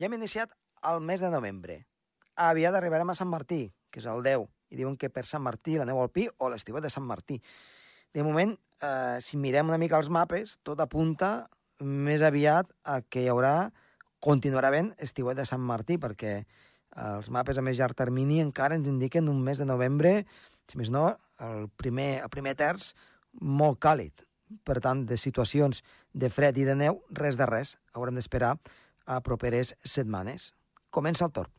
Ja hem iniciat el mes de novembre. Aviat arribarem a Sant Martí, que és el 10, i diuen que per Sant Martí la neu al pi o l'estiuet de Sant Martí. De moment, eh, si mirem una mica els mapes, tot apunta més aviat a que hi haurà, continuarà havent estiuet de Sant Martí, perquè els mapes a més llarg termini encara ens indiquen un mes de novembre, si més no, el primer, el primer terç molt càlid. Per tant, de situacions de fred i de neu, res de res. Haurem d'esperar a properes setmanes. Comença el torn.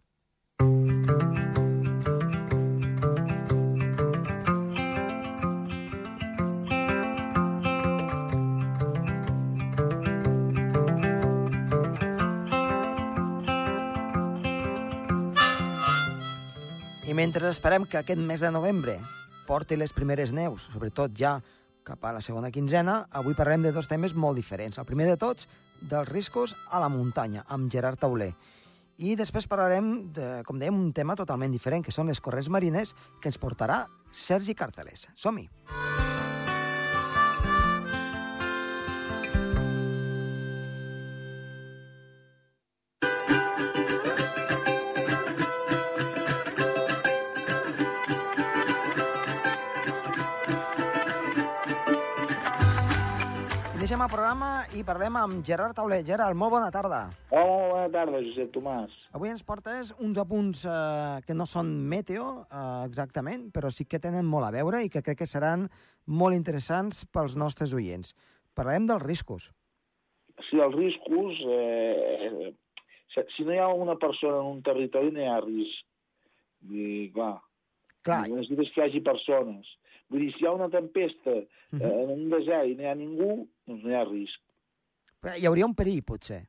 I mentre esperem que aquest mes de novembre porti les primeres neus, sobretot ja cap a la segona quinzena, avui parlem de dos temes molt diferents. El primer de tots, dels riscos a la muntanya, amb Gerard Tauler. I després parlarem, de, com dèiem, un tema totalment diferent, que són les corrents marines, que ens portarà Sergi Carteles. Som-hi! Deixem i parlem amb Gerard Tauler. Gerard, molt bona tarda. Hola, molt bona tarda, Josep Tomàs. Avui ens portes uns apunts eh, que no són meteo eh, exactament, però sí que tenen molt a veure i que crec que seran molt interessants pels nostres oients. Parlarem dels riscos. Sí, els riscos... Eh, si no hi ha una persona en un territori, no hi ha risc. I, clar, Clar, necessites que hi hagi persones. Vull dir, si hi ha una tempesta eh, Mhm. en un desert i no hi ha ningú, doncs no hi ha risc. Hi hauria un perill, potser.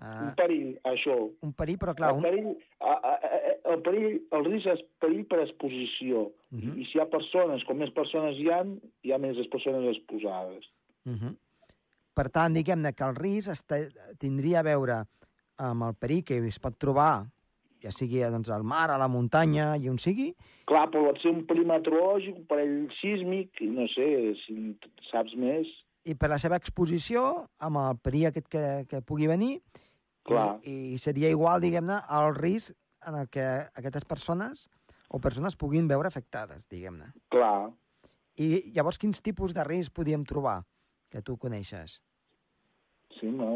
Un Uh, perill, això. un perill, però clar, el, un... perill, a, a, a, el, perill, el risc és perill per exposició. Mhm. I si hi ha persones, com més persones hi ha, hi ha més persones exposades. Uh -huh. Per tant, diguem-ne que el risc esta, tindria a veure amb el perill que es pot trobar, ja sigui doncs, al mar, a la muntanya, i on sigui, Clar, però pot ser un perill meteorològic, un perill sísmic, no sé, si saps més... i per la seva exposició, amb el perill aquest que, que pugui venir, Clar. i, i seria igual, diguem-ne, el risc en el que aquestes persones o persones puguin veure afectades, diguem-ne. Clar. I llavors, quins tipus de risc podíem trobar que tu coneixes? Sí, no...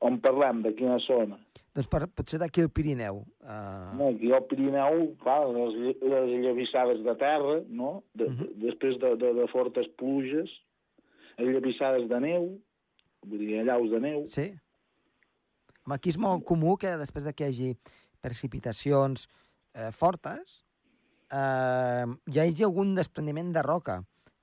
On parlem? De quina zona? Doncs per, potser d'aquí al Pirineu. Uh, No, aquí al Pirineu, clar, les, les llavissades de terra, no? De, Mhm. de, després de, de, de fortes pluges, llavissades de neu, vull dir, allaus de neu. Sí. Home, Aquí és molt comú que després de que hi hagi precipitacions eh, fortes, eh, hi hagi algun despreniment de roca.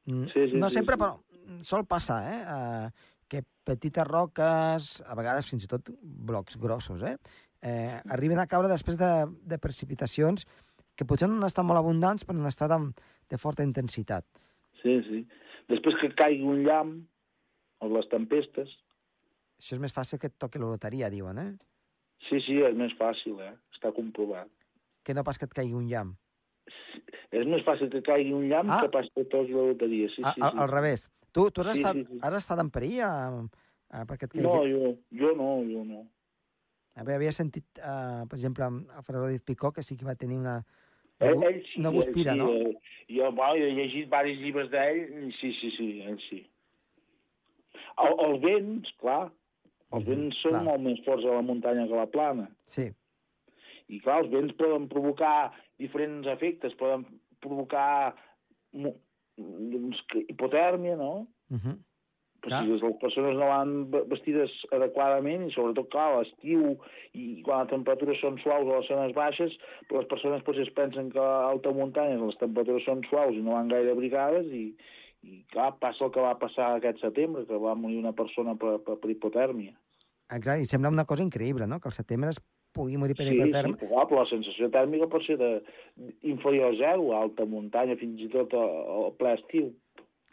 Sí, sí, no sí, sempre, sí. però sol passar, eh? eh? Que petites roques, a vegades fins i tot blocs grossos, eh? eh arriben a caure després de, de precipitacions que potser no han estat molt abundants, però han estat amb, de forta intensitat. Sí, sí. Després que caigui un llamp, o les tempestes, Això és més fàcil que et toqui la loteria, diuen, eh? sí, sí, és més fàcil, eh? Està comprovat. Que no pas que et caigui un llamp. És més fàcil que caigui un llamp Ah. que pas que tots la loteria, sí, a, sí, al, sí. al revés. Tu, tu has, Sí, estat, sí, sí. has estat en perill eh, perquè et caigui... No, jo, jo no, jo no. A havia sentit, eh, per exemple, el Ferrer Díaz Picó, que sí que va tenir una... Ell, ell sí, ell guspira, sí. no? eh, Jo, bueno, he llegit diversos llibres d'ell, sí, sí, sí, ell sí. El, els vents, clar, els Mhm, vents són clar. molt més forts a la muntanya que a la plana. Sí, I clar, els vents poden provocar diferents efectes, poden provocar doncs, hipotèrmia, no? uh -huh. Clar. si les persones no van ve- vestides adequadament, i sobretot, clar, a l'estiu, i quan les temperatures són suaus a les zones baixes, però les persones potser es pensen que a alta muntanya les temperatures són suaus i no van gaire abrigades, i, i clar, passa el que va passar aquest setembre, que va morir una persona per, per, per hipotèrmia. exacte. I sembla una cosa increïble, no?, que al setembre es pugui morir per Sí, sí, hipotermia. però, clar, però la sensació tèrmica pot ser de, inferior a zero, a alta muntanya, fins i tot a- al ple estiu.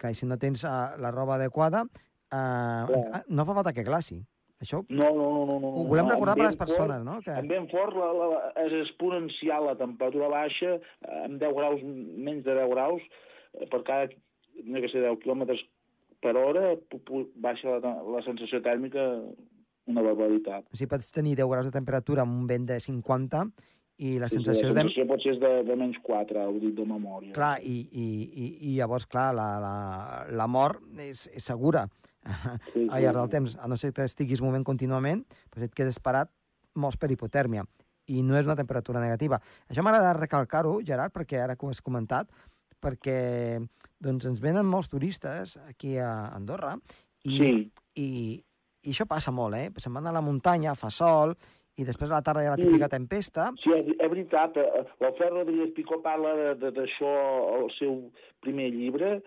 I si no tens uh, la roba adequada, uh, no fa falta que glaci. Això No, no, no, no. no ho volem no, recordar per les persones, fort, no?, que... Amb vent fort la, la, és exponencial la temperatura baixa, eh, amb 10 graus, menys de 10 graus, per cada, no sé, 10 quilòmetres per hora, baixa la, la sensació tèrmica una barbaritat. O sigui, pots tenir 10 graus de temperatura amb un vent de 50 i la Sí, sí, sensació la és de... sensació potser és de, de menys 4, ho dic de memòria. Clar, i, i, i, i llavors, clar, la, la, la mort és, és segura Sí, al llarg del temps. A no ser que estiguis movent contínuament, doncs et quedes parat, mors per hipotèrmia. I no és una temperatura negativa. Això m'agrada recalcar-ho, Gerard, perquè ara que ho has comentat, perquè doncs, ens venen molts turistes aquí a Andorra i, Sí, i, i això passa molt, eh? Se'n van a la muntanya, fa sol, i després a la tarda hi ha la Sí. típica tempesta. sí, és, és veritat. eh, L'Alfred Rodríguez Picó parla d'això al seu primer llibre.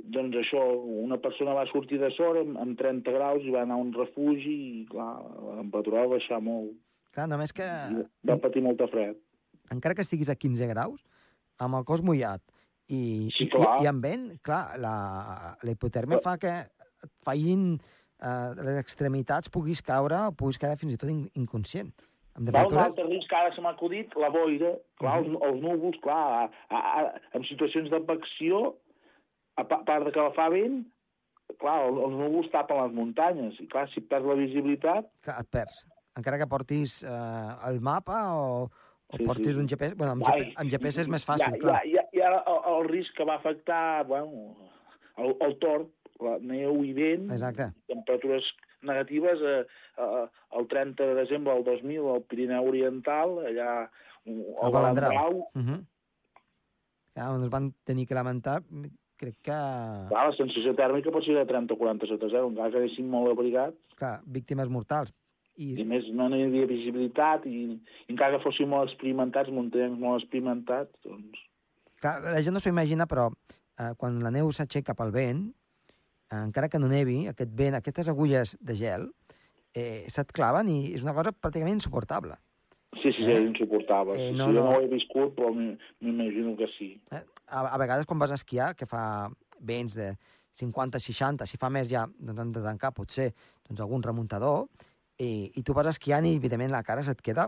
Doncs això, una persona va sortir de Sora amb, amb 30 graus i va anar a un refugi i, clar, la temperatura va baixar molt. Clar, només que, I va patir molta fred. encara que estiguis a 15 graus, amb el cos mullat i, Sí, i, clar. i, i amb vent, clar, la, la hipotèrmia fa que et fallin eh, les extremitats, puguis caure o puguis quedar fins i tot in, inconscient. Amb Va, un altre risc que ara se m'ha acudit, la boira, clar, els, els núvols, clar, a, a, a, en situacions d'advecció, a pa- part de que la fa vent, clar, els, els núvols tapen les muntanyes, i clar, si perds la visibilitat, Clar, et perds. Encara que portis eh, el mapa o, o Sí, portis sí. un GPS... Bueno, amb, Ai, amb GPS és més fàcil, ha, clar. Ha, hi ha el, el risc que va afectar, bueno, el, el tort, la neu i vent, Exacte. temperatures negatives eh, eh, el 30 de desembre del 2000 al Pirineu Oriental, allà al Balandrau. Uh -huh. Clar, on es van tenir que lamentar, crec que... Clar, la sensació tèrmica pot ser de 30 o 40 sota zero, encara que anessin molt abrigats, Clar, víctimes mortals. i I, més no hi havia visibilitat, i, i encara que fossin molt experimentats, muntanyencs molt experimentats, doncs... clar, la gent no s'ho imagina, però eh, quan la neu s'aixeca pel vent, eh, encara que no nevi, aquest vent, aquestes agulles de gel, eh, se't claven i és una cosa pràcticament insuportable. Sí, sí, sí, Eh? insuportable. Eh, no, no, sí, jo no. no ho he viscut, però m'imagino que sí. Eh? A, a vegades quan vas a esquiar, que fa vents de 50-60, si fa més ja doncs han de tancar potser doncs, algun remuntador, i, i tu vas esquiant i evidentment la cara se't queda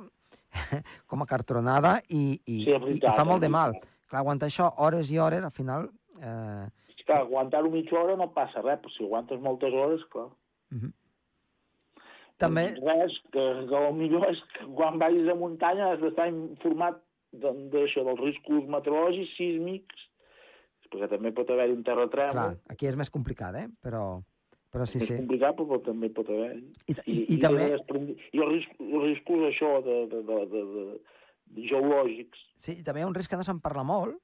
com a cartronada i, i, Sí, és i, i veritat, fa molt de mal. veritat. Clar, aguantar això hores i hores, al final... Eh, És que aguantar-ho mitja hora no passa res, però si aguantes moltes hores, clar. uh -huh. També, Doncs res, que, que el millor és que quan vagis a muntanya has d'estar informat de- d'això, dels riscos meteorològics, sísmics, perquè també pot haver-hi un terratrèmol. clar, aquí és més complicat, eh? Però, però sí, és sí. complicat, però també pot haver-hi. I, i, i, també, desprendi- I els riscos, els riscos això, de, de, de, de, de, de geològics. sí, i també hi ha un risc que no se'n parla molt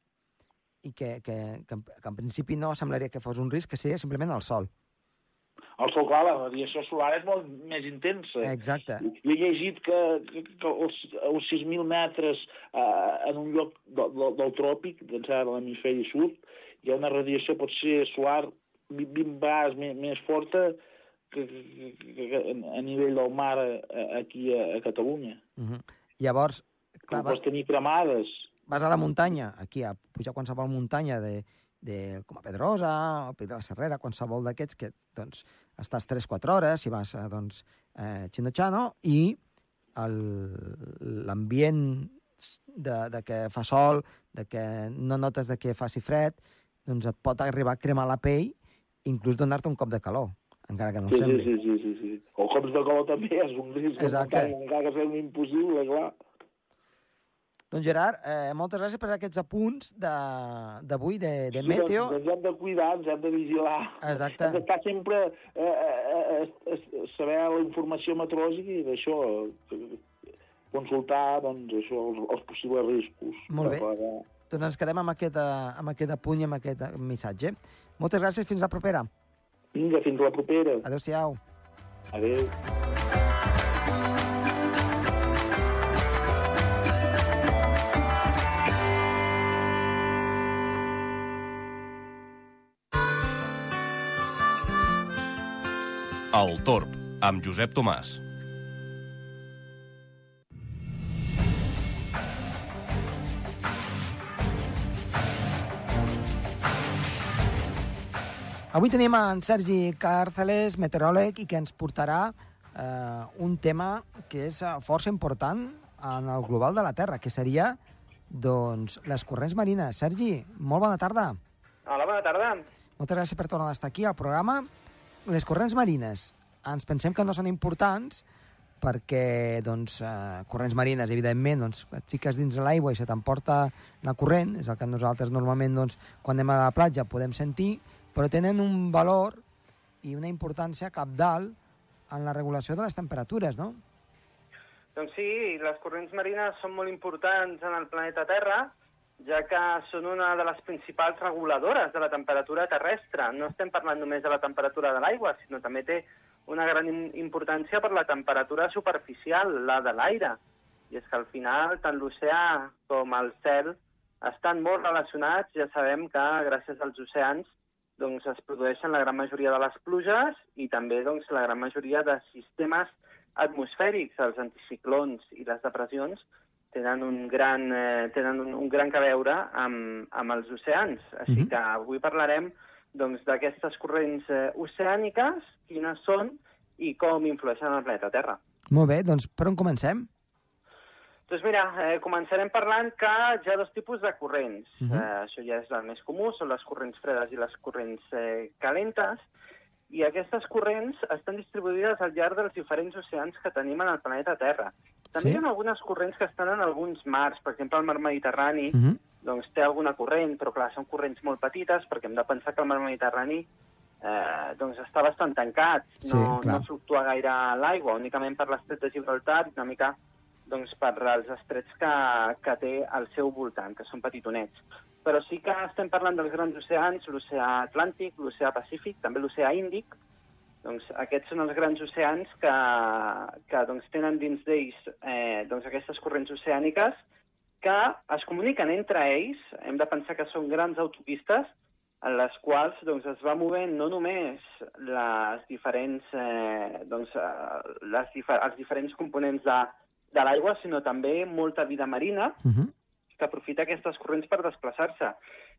i que, que, que, en- que en principi no semblaria que fos un risc, que seria simplement el sol. El sol, clar, la radiació solar és molt més intensa. Exacte. Jo he llegit que, que, que els, els 6.000 metres eh, en un lloc del, del, del tròpic, d'ençà de l'hemisferi sud, hi ha una radiació potser solar 20 vegades més, més forta que, que, que, a nivell del mar eh, aquí a, a Catalunya. Uh -huh. Llavors, clar, Clar, vas, pots tenir cremades. Vas a la muntanya, aquí a pujar qualsevol muntanya de, de, com a Pedrosa, o Pic de la Serrera, qualsevol d'aquests, que doncs, estàs 3-4 hores, si vas a doncs, eh, Chino-Chano, i l'ambient de, de que fa sol, de que no notes de que faci fred, doncs et pot arribar a cremar la pell, inclús donar-te un cop de calor, encara que no Sí, sí, sembli. sí, sí, sí, sí. O cops de calor també és un risc. Exacte. Encara que sigui impossible, clar. Doncs Gerard, eh, moltes gràcies per aquests apunts de- d'avui, de, de, Sí, Meteo. Doncs, ens hem de cuidar, ens hem de vigilar. Exacte. Hem d'estar sempre eh, eh, eh, eh, saber la informació meteorològica i d'això, eh, consultar doncs, això, els, els possibles riscos. Molt bé. Per, Doncs ens quedem amb aquest, eh, amb aquest apunt i amb aquest eh, missatge. Moltes gràcies, fins la propera. Vinga, fins la propera. Adéu-siau. Adéu. El Torb, amb Josep Tomàs. Avui tenim en Sergi Càrceles, meteoròleg, i que ens portarà eh, un tema que és eh, força important en el global de la Terra, que seria doncs, les corrents marines. Sergi, molt bona tarda. Hola, bona tarda. Moltes gràcies per tornar a estar aquí al programa. Les corrents marines, ens pensem que no són importants perquè doncs, eh, corrents marines, evidentment, doncs, et fiques dins l'aigua i se t'emporta la corrent, és el que nosaltres normalment doncs, quan anem a la platja podem sentir, però tenen un valor i una importància capdalt en la regulació de les temperatures, no? Doncs sí, les corrents marines són molt importants en el planeta Terra, ja que són una de les principals reguladores de la temperatura terrestre. No estem parlant només de la temperatura de l'aigua, sinó també té una gran importància per la temperatura superficial, la de l'aire. I és que al final tant l'oceà com el cel estan molt relacionats. Ja sabem que gràcies als oceans doncs, es produeixen la gran majoria de les pluges i també doncs, la gran majoria de sistemes atmosfèrics, els anticiclons i les depressions, tenen un gran, eh, tenen un, un gran que veure amb, amb els oceans. Així mm -hmm. que avui parlarem doncs, d'aquestes corrents eh, oceàniques, quines són i com influeixen el planeta Terra. Molt bé, doncs per on comencem? Doncs mira, eh, començarem parlant que hi ha dos tipus de corrents. Uh mhm. -huh. eh, això ja és el més comú, són les corrents fredes i les corrents eh, calentes, i aquestes corrents estan distribuïdes al llarg dels diferents oceans que tenim en el planeta Terra. També sí? hi ha algunes corrents que estan en alguns mars, per exemple el mar Mediterrani, uh mhm. -huh doncs té alguna corrent, però clar, són corrents molt petites perquè hem de pensar que el mar Mediterrani eh, doncs està bastant tancat, no, sí, no fluctua gaire l'aigua, únicament per l'estret de Gibraltar una mica doncs, per als estrets que, que té al seu voltant, que són petitonets. Però sí que estem parlant dels grans oceans, l'oceà Atlàntic, l'oceà Pacífic, també l'oceà Índic, doncs aquests són els grans oceans que, que doncs, tenen dins d'ells eh, doncs, aquestes corrents oceàniques que es comuniquen entre ells, hem de pensar que són grans autopistes, en les quals doncs, es va movent no només les diferents, eh, doncs, eh, les difer els diferents components de, de l'aigua, sinó també molta vida marina uh -huh. que aprofita aquestes corrents per desplaçar-se.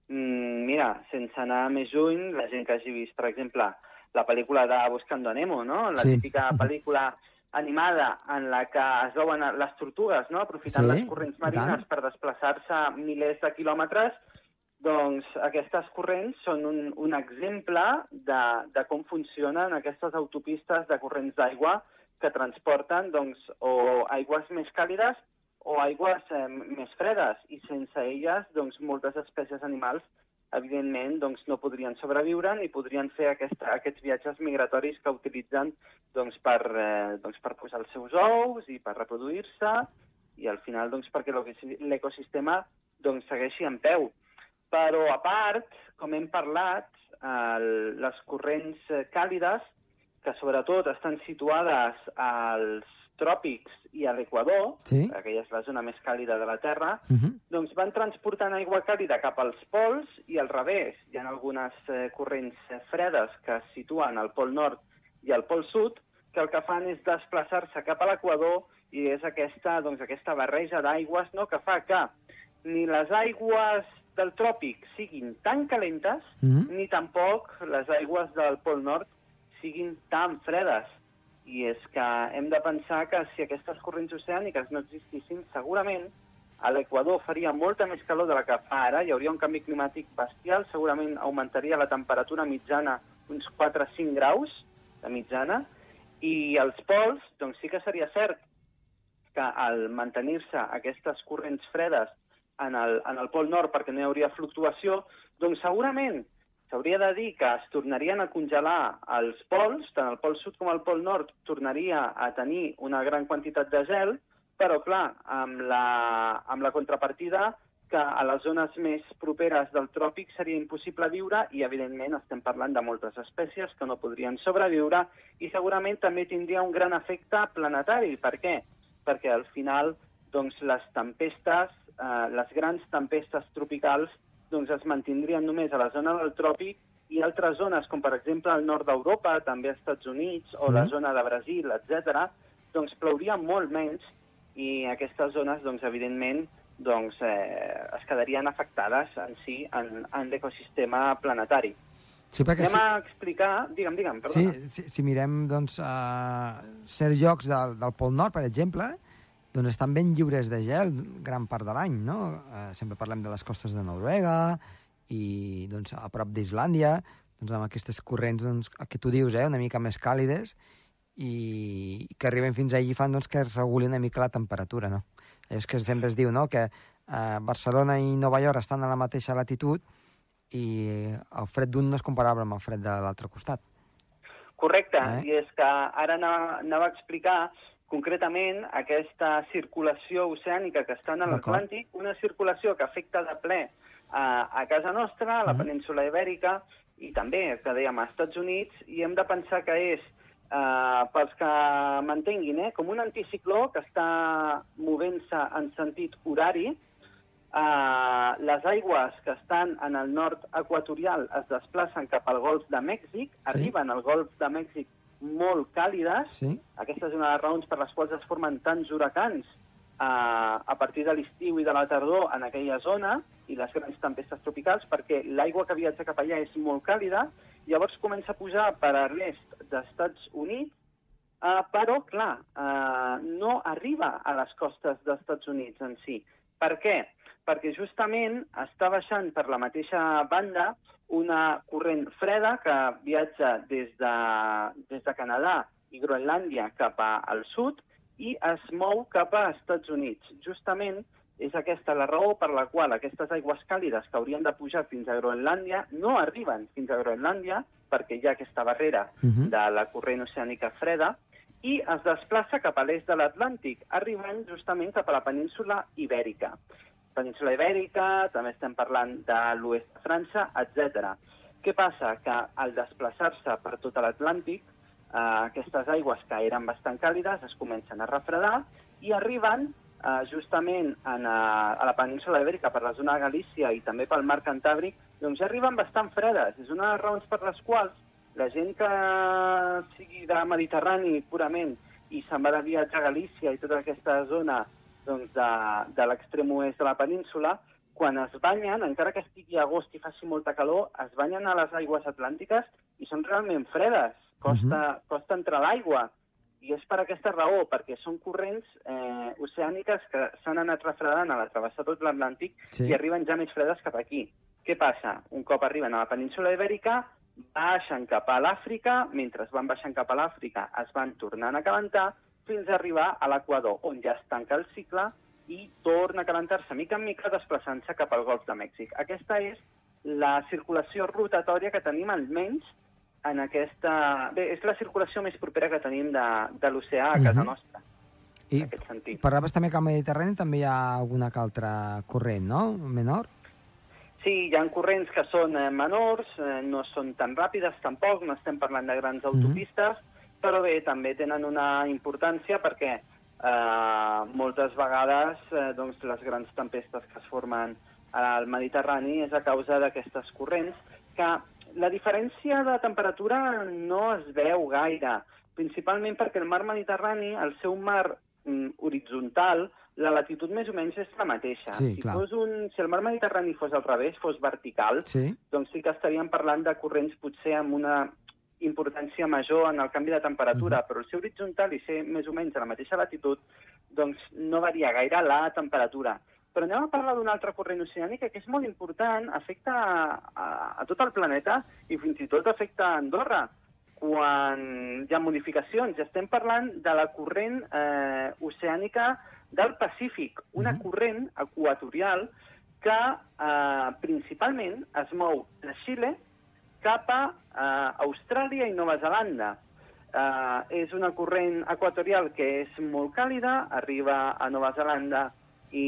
Mm, mira, sense anar més lluny, la gent que hagi vist, per exemple, la pel·lícula de Buscando Nemo, no? la sí. típica pel·lícula animada en la que es veuen les tortugues, no? aprofitant sí, les corrents marines per desplaçar-se milers de quilòmetres, doncs aquestes corrents són un, un exemple de, de com funcionen aquestes autopistes de corrents d'aigua que transporten doncs, o aigües més càlides o aigües eh, més fredes, i sense elles doncs, moltes espècies animals evidentment doncs, no podrien sobreviure ni podrien fer aquesta, aquests viatges migratoris que utilitzen doncs, per, eh, doncs, per posar els seus ous i per reproduir-se i al final doncs, perquè l'ecosistema doncs, segueixi en peu. Però a part, com hem parlat, el, les corrents càlides, que sobretot estan situades als tròpics i a l'Equador, sí. que és la zona més càlida de la Terra, uh mhm. -huh. doncs van transportant aigua càlida cap als pols i al revés. Hi ha algunes eh, corrents fredes que es situen al pol nord i al pol sud, que el que fan és desplaçar-se cap a l'Equador i és aquesta, doncs, aquesta barreja d'aigües no, que fa que ni les aigües del tròpic siguin tan calentes, uh mhm. -huh. ni tampoc les aigües del pol nord siguin tan fredes. I és que hem de pensar que si aquestes corrents oceàniques no existissin, segurament a l'Equador faria molta més calor de la que fa ara, hi hauria un canvi climàtic bestial, segurament augmentaria la temperatura mitjana uns 4 o 5 graus de mitjana, i als pols, doncs sí que seria cert que al mantenir-se aquestes corrents fredes en el, en el pol nord perquè no hi hauria fluctuació, doncs segurament S'hauria de dir que es tornarien a congelar els pols, tant el pol sud com el pol nord tornaria a tenir una gran quantitat de gel, però, clar, amb la, amb la contrapartida que a les zones més properes del tròpic seria impossible viure i, evidentment, estem parlant de moltes espècies que no podrien sobreviure i segurament també tindria un gran efecte planetari. Per què? Perquè al final doncs, les tempestes, eh, les grans tempestes tropicals doncs es mantindrien només a la zona del tròpic i altres zones, com per exemple el nord d'Europa, també als Estats Units, o mm. la zona de Brasil, etc, doncs plouria molt menys i aquestes zones, doncs, evidentment, doncs, eh, es quedarien afectades en si en, en l'ecosistema planetari. Sí, Anem si... a explicar... Digue'm, digue'm, perdona. Sí, si, si mirem, doncs, uh, certs llocs del, del Pol Nord, per exemple, doncs estan ben lliures de gel gran part de l'any, no? Eh, sempre parlem de les costes de Noruega i doncs, a prop d'Islàndia, doncs, amb aquestes corrents doncs, que tu dius, eh, una mica més càlides, i que arriben fins allí fan doncs, que es reguli una mica la temperatura, no? És que sempre es diu, no?, que eh, Barcelona i Nova York estan a la mateixa latitud i el fred d'un no és comparable amb el fred de l'altre costat. Correcte, Eh? i és que ara anava, anava a explicar concretament aquesta circulació oceànica que està en l'Atlàntic, una circulació que afecta de ple a, a casa nostra, a la Mhm. península ibèrica, i també, que dèiem, als Estats Units, i hem de pensar que és, eh, pels que m'entenguin, eh, com un anticicló que està movent-se en sentit horari, Uh, les aigües que estan en el nord equatorial es desplacen cap al golf de Mèxic, Sí. arriben al golf de Mèxic molt càlides. Sí? Aquesta és una de les raons per les quals es formen tants huracans uh, a partir de l'estiu i de la tardor en aquella zona i les grans tempestes tropicals, perquè l'aigua que viatja cap allà és molt càlida, llavors comença a pujar per a l'est d'Estats Units, uh, però, clar, uh, no arriba a les costes dels Estats Units en si. Per què? Perquè justament està baixant per la mateixa banda una corrent freda que viatja des de, des de Canadà i Groenlàndia cap al sud i es mou cap a Estats Units. Justament és aquesta la raó per la qual aquestes aigües càlides que haurien de pujar fins a Groenlàndia no arriben fins a Groenlàndia perquè hi ha aquesta barrera Mhm. de la corrent oceànica freda i es desplaça cap a l'est de l'Atlàntic, arribant justament cap a la península ibèrica. Península ibèrica, també estem parlant de l'oest de França, etc. Què passa? Que al desplaçar-se per tot l'Atlàntic, eh, aquestes aigües que eren bastant càlides es comencen a refredar i arriben eh, justament en, a, a la península ibèrica per la zona de Galícia i també pel mar Cantàbric, doncs ja arriben bastant fredes. És una de les raons per les quals la gent que sigui de Mediterrani purament i se'n va de viatge a Galícia i tota aquesta zona doncs, de, de l'extrem oest de la península, quan es banyen, encara que estigui a agost i faci molta calor, es banyen a les aigües atlàntiques i són realment fredes. Costa, costa entrar l'aigua. I és per aquesta raó, perquè són corrents eh, oceàniques que s'han anat refredant a la travessar tot l'Atlàntic Sí. i arriben ja més fredes cap aquí. Què passa? Un cop arriben a la península ibèrica, baixen cap a l'Àfrica, mentre van baixant cap a l'Àfrica es van tornant a calentar fins a arribar a l'Equador, on ja es tanca el cicle i torna a calentar-se mica en mica desplaçant-se cap al Golf de Mèxic. Aquesta és la circulació rotatòria que tenim almenys en aquesta... Bé, és la circulació més propera que tenim de, de l'oceà a casa Mhm. nostra, I en aquest sentit. parlaves també que al Mediterrani també hi ha alguna que altra corrent, no? Menor? Sí, hi ha corrents que són eh, menors, eh, no són tan ràpides tampoc, no estem parlant de grans Mhm. autopistes, però bé, també tenen una importància perquè eh, moltes vegades eh, doncs, les grans tempestes que es formen al Mediterrani és a causa d'aquestes corrents que la diferència de temperatura no es veu gaire, principalment perquè el mar Mediterrani, el seu mar mm, horitzontal, la latitud més o menys és la mateixa. Sí, si, clar. fos un, si el mar Mediterrani fos al revés, fos vertical, Sí. doncs sí que estaríem parlant de corrents potser amb una importància major en el canvi de temperatura, però el ser horitzontal i ser més o menys a la mateixa latitud, doncs no varia gaire la temperatura. Però anem a parlar d'una altra corrent oceànica que és molt important, afecta a, a, a tot el planeta i fins i tot afecta a Andorra quan hi ha modificacions. Estem parlant de la corrent eh, oceànica del Pacífic, una Mhm. corrent equatorial que eh, principalment es mou de Xile cap a eh, Austràlia i Nova Zelanda. Eh, és una corrent equatorial que és molt càlida, arriba a Nova Zelanda i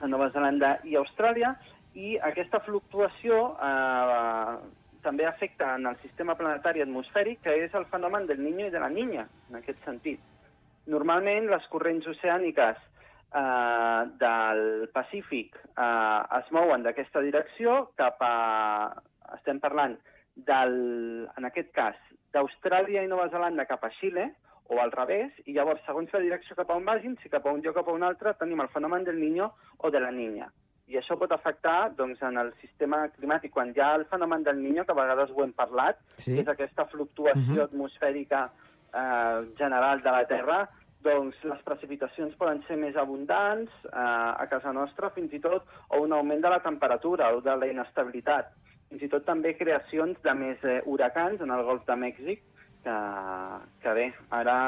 a Nova Zelanda i Austràlia, i aquesta fluctuació eh, també afecta en el sistema planetari atmosfèric, que és el fenomen del niño i de la niña, en aquest sentit. Normalment, les corrents oceàniques eh, del Pacífic eh, es mouen d'aquesta direcció cap a... Estem parlant, del, en aquest cas, d'Austràlia i Nova Zelanda cap a Xile, o al revés, i llavors, segons la direcció cap a on vagin, si cap a un lloc o cap a un altre, tenim el fenomen del niño o de la niña. I això pot afectar doncs, en el sistema climàtic. Quan hi ha el fenomen del niño, que a vegades ho hem parlat, Sí. que és aquesta fluctuació Mhm. atmosfèrica eh, general de la Terra, doncs les precipitacions poden ser més abundants eh, a casa nostra, fins i tot, o un augment de la temperatura o de la inestabilitat. Fins i tot també creacions de més eh, huracans en el Golf de Mèxic, que, que bé, ara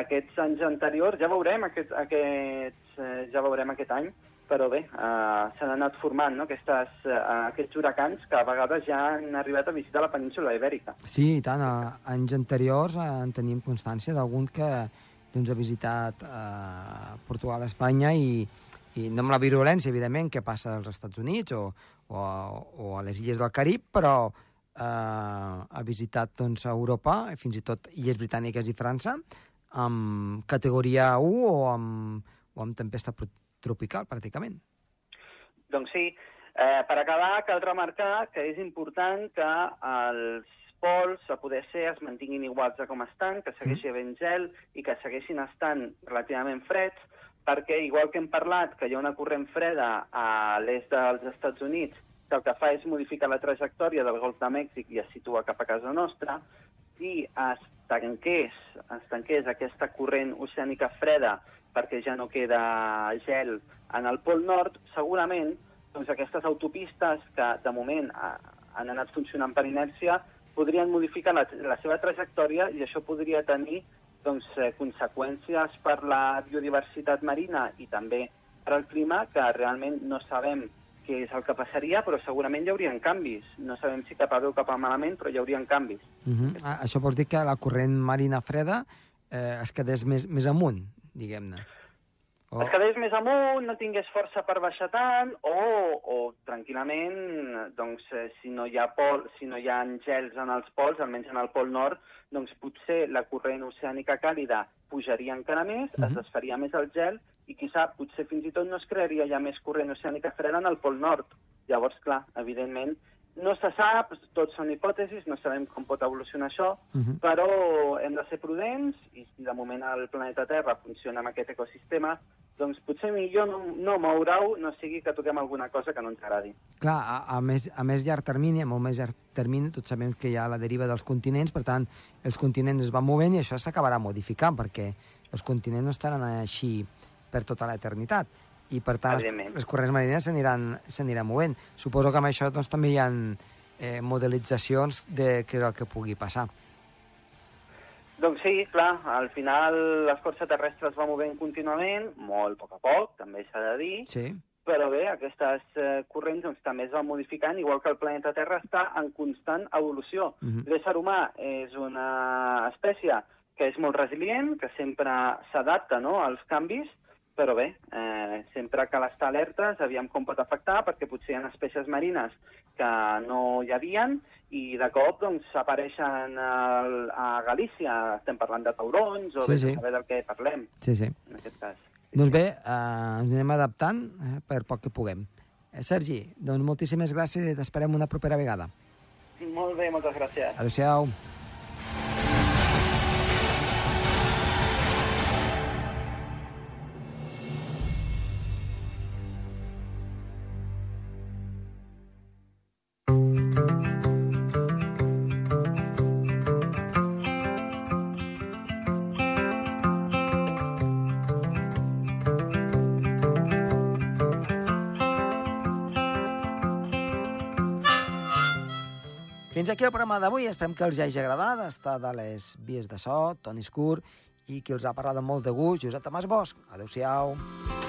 aquests anys anteriors, ja veurem aquest, aquests, eh, ja veurem aquest any, però bé, eh, s'han anat formant no? Aquestes, eh, aquests huracans que a vegades ja han arribat a visitar la península ibèrica. Sí, i tant. A anys anteriors eh, en tenim constància d'algun que doncs, ha visitat eh, Portugal, Espanya i, i no amb la virulència, evidentment, que passa als Estats Units o, o, o a les illes del Carib, però eh, ha visitat doncs, Europa, fins i tot illes britàniques i França, amb categoria 1 o amb, o amb tempesta tropical, pràcticament. Doncs sí. Eh, per acabar, cal remarcar que és important que els pols, a poder ser, es mantinguin iguals a com estan, que segueixi havent gel i que segueixin estant relativament freds, perquè, igual que hem parlat, que hi ha una corrent freda a l'est dels Estats Units, que el que fa és modificar la trajectòria del Golf de Mèxic i es situa cap a casa nostra, i es tanqués, es tanqués aquesta corrent oceànica freda perquè ja no queda gel en el Pol Nord, segurament doncs, aquestes autopistes que de moment han anat funcionant per inèrcia podrien modificar la, la seva trajectòria i això podria tenir doncs, eh, conseqüències per la biodiversitat marina i també per al clima que realment no sabem què és el que passaria, però segurament hi haurien canvis. No sabem si cap a bé o cap a malament, però hi haurien canvis. Uh -huh. ah, això vols dir que la corrent marina freda eh, es quedés més, més amunt, diguem-ne? O... Es quedés més amunt, no tingués força per baixar tant, o, o tranquil·lament, doncs, eh, si no hi ha pol, si no hi ha gels en els pols, almenys en el pol nord, doncs potser la corrent oceànica càlida pujaria encara més, uh -huh. es mhm. desfaria més el gel, i qui sap, potser fins i tot no es crearia ja més corrent oceànica freda en el pol nord. Llavors, clar, evidentment, no se sap, tots són hipòtesis, no sabem com pot evolucionar això, uh -huh. però hem de ser prudents i si de moment el planeta Terra funciona amb aquest ecosistema, doncs potser millor no, no moure-ho, no sigui que toquem alguna cosa que no ens agradi. Clar, a, a, més, a més llarg termini, a molt més llarg termini, tots sabem que hi ha la deriva dels continents, per tant, els continents es van movent i això s'acabarà modificant, perquè els continents no estaran així per tota l'eternitat i per tant les, les corrents marines s'aniran movent. Suposo que amb això doncs, també hi ha eh, modelitzacions de què és el que pugui passar. Doncs sí, clar, al final l'escorça terrestre es va movent contínuament, molt a poc a poc, també s'ha de dir, sí. però bé, aquestes eh, corrents doncs, també es van modificant, igual que el planeta Terra està en constant evolució. Uh mhm. -huh. L'ésser humà és una espècie que és molt resilient, que sempre s'adapta no, als canvis, però bé, eh, sempre cal estar alertes, aviam com pot afectar, perquè potser hi ha espècies marines que no hi havien i de cop doncs, apareixen al, a Galícia, estem parlant de taurons o sí, sí. saber del què parlem, sí, sí. en aquest cas. Doncs bé, eh, ens anem adaptant eh, per poc que puguem. Eh, Sergi, doncs moltíssimes gràcies i t'esperem una propera vegada. Molt bé, moltes gràcies. Adéu-siau. Fins aquí el programa d'avui. Esperem que els hagi agradat. Està de les vies de so, Toni Escur, i qui els ha parlat amb molt de gust, Josep Tomàs Bosch. Adéu-siau. Adéu-siau.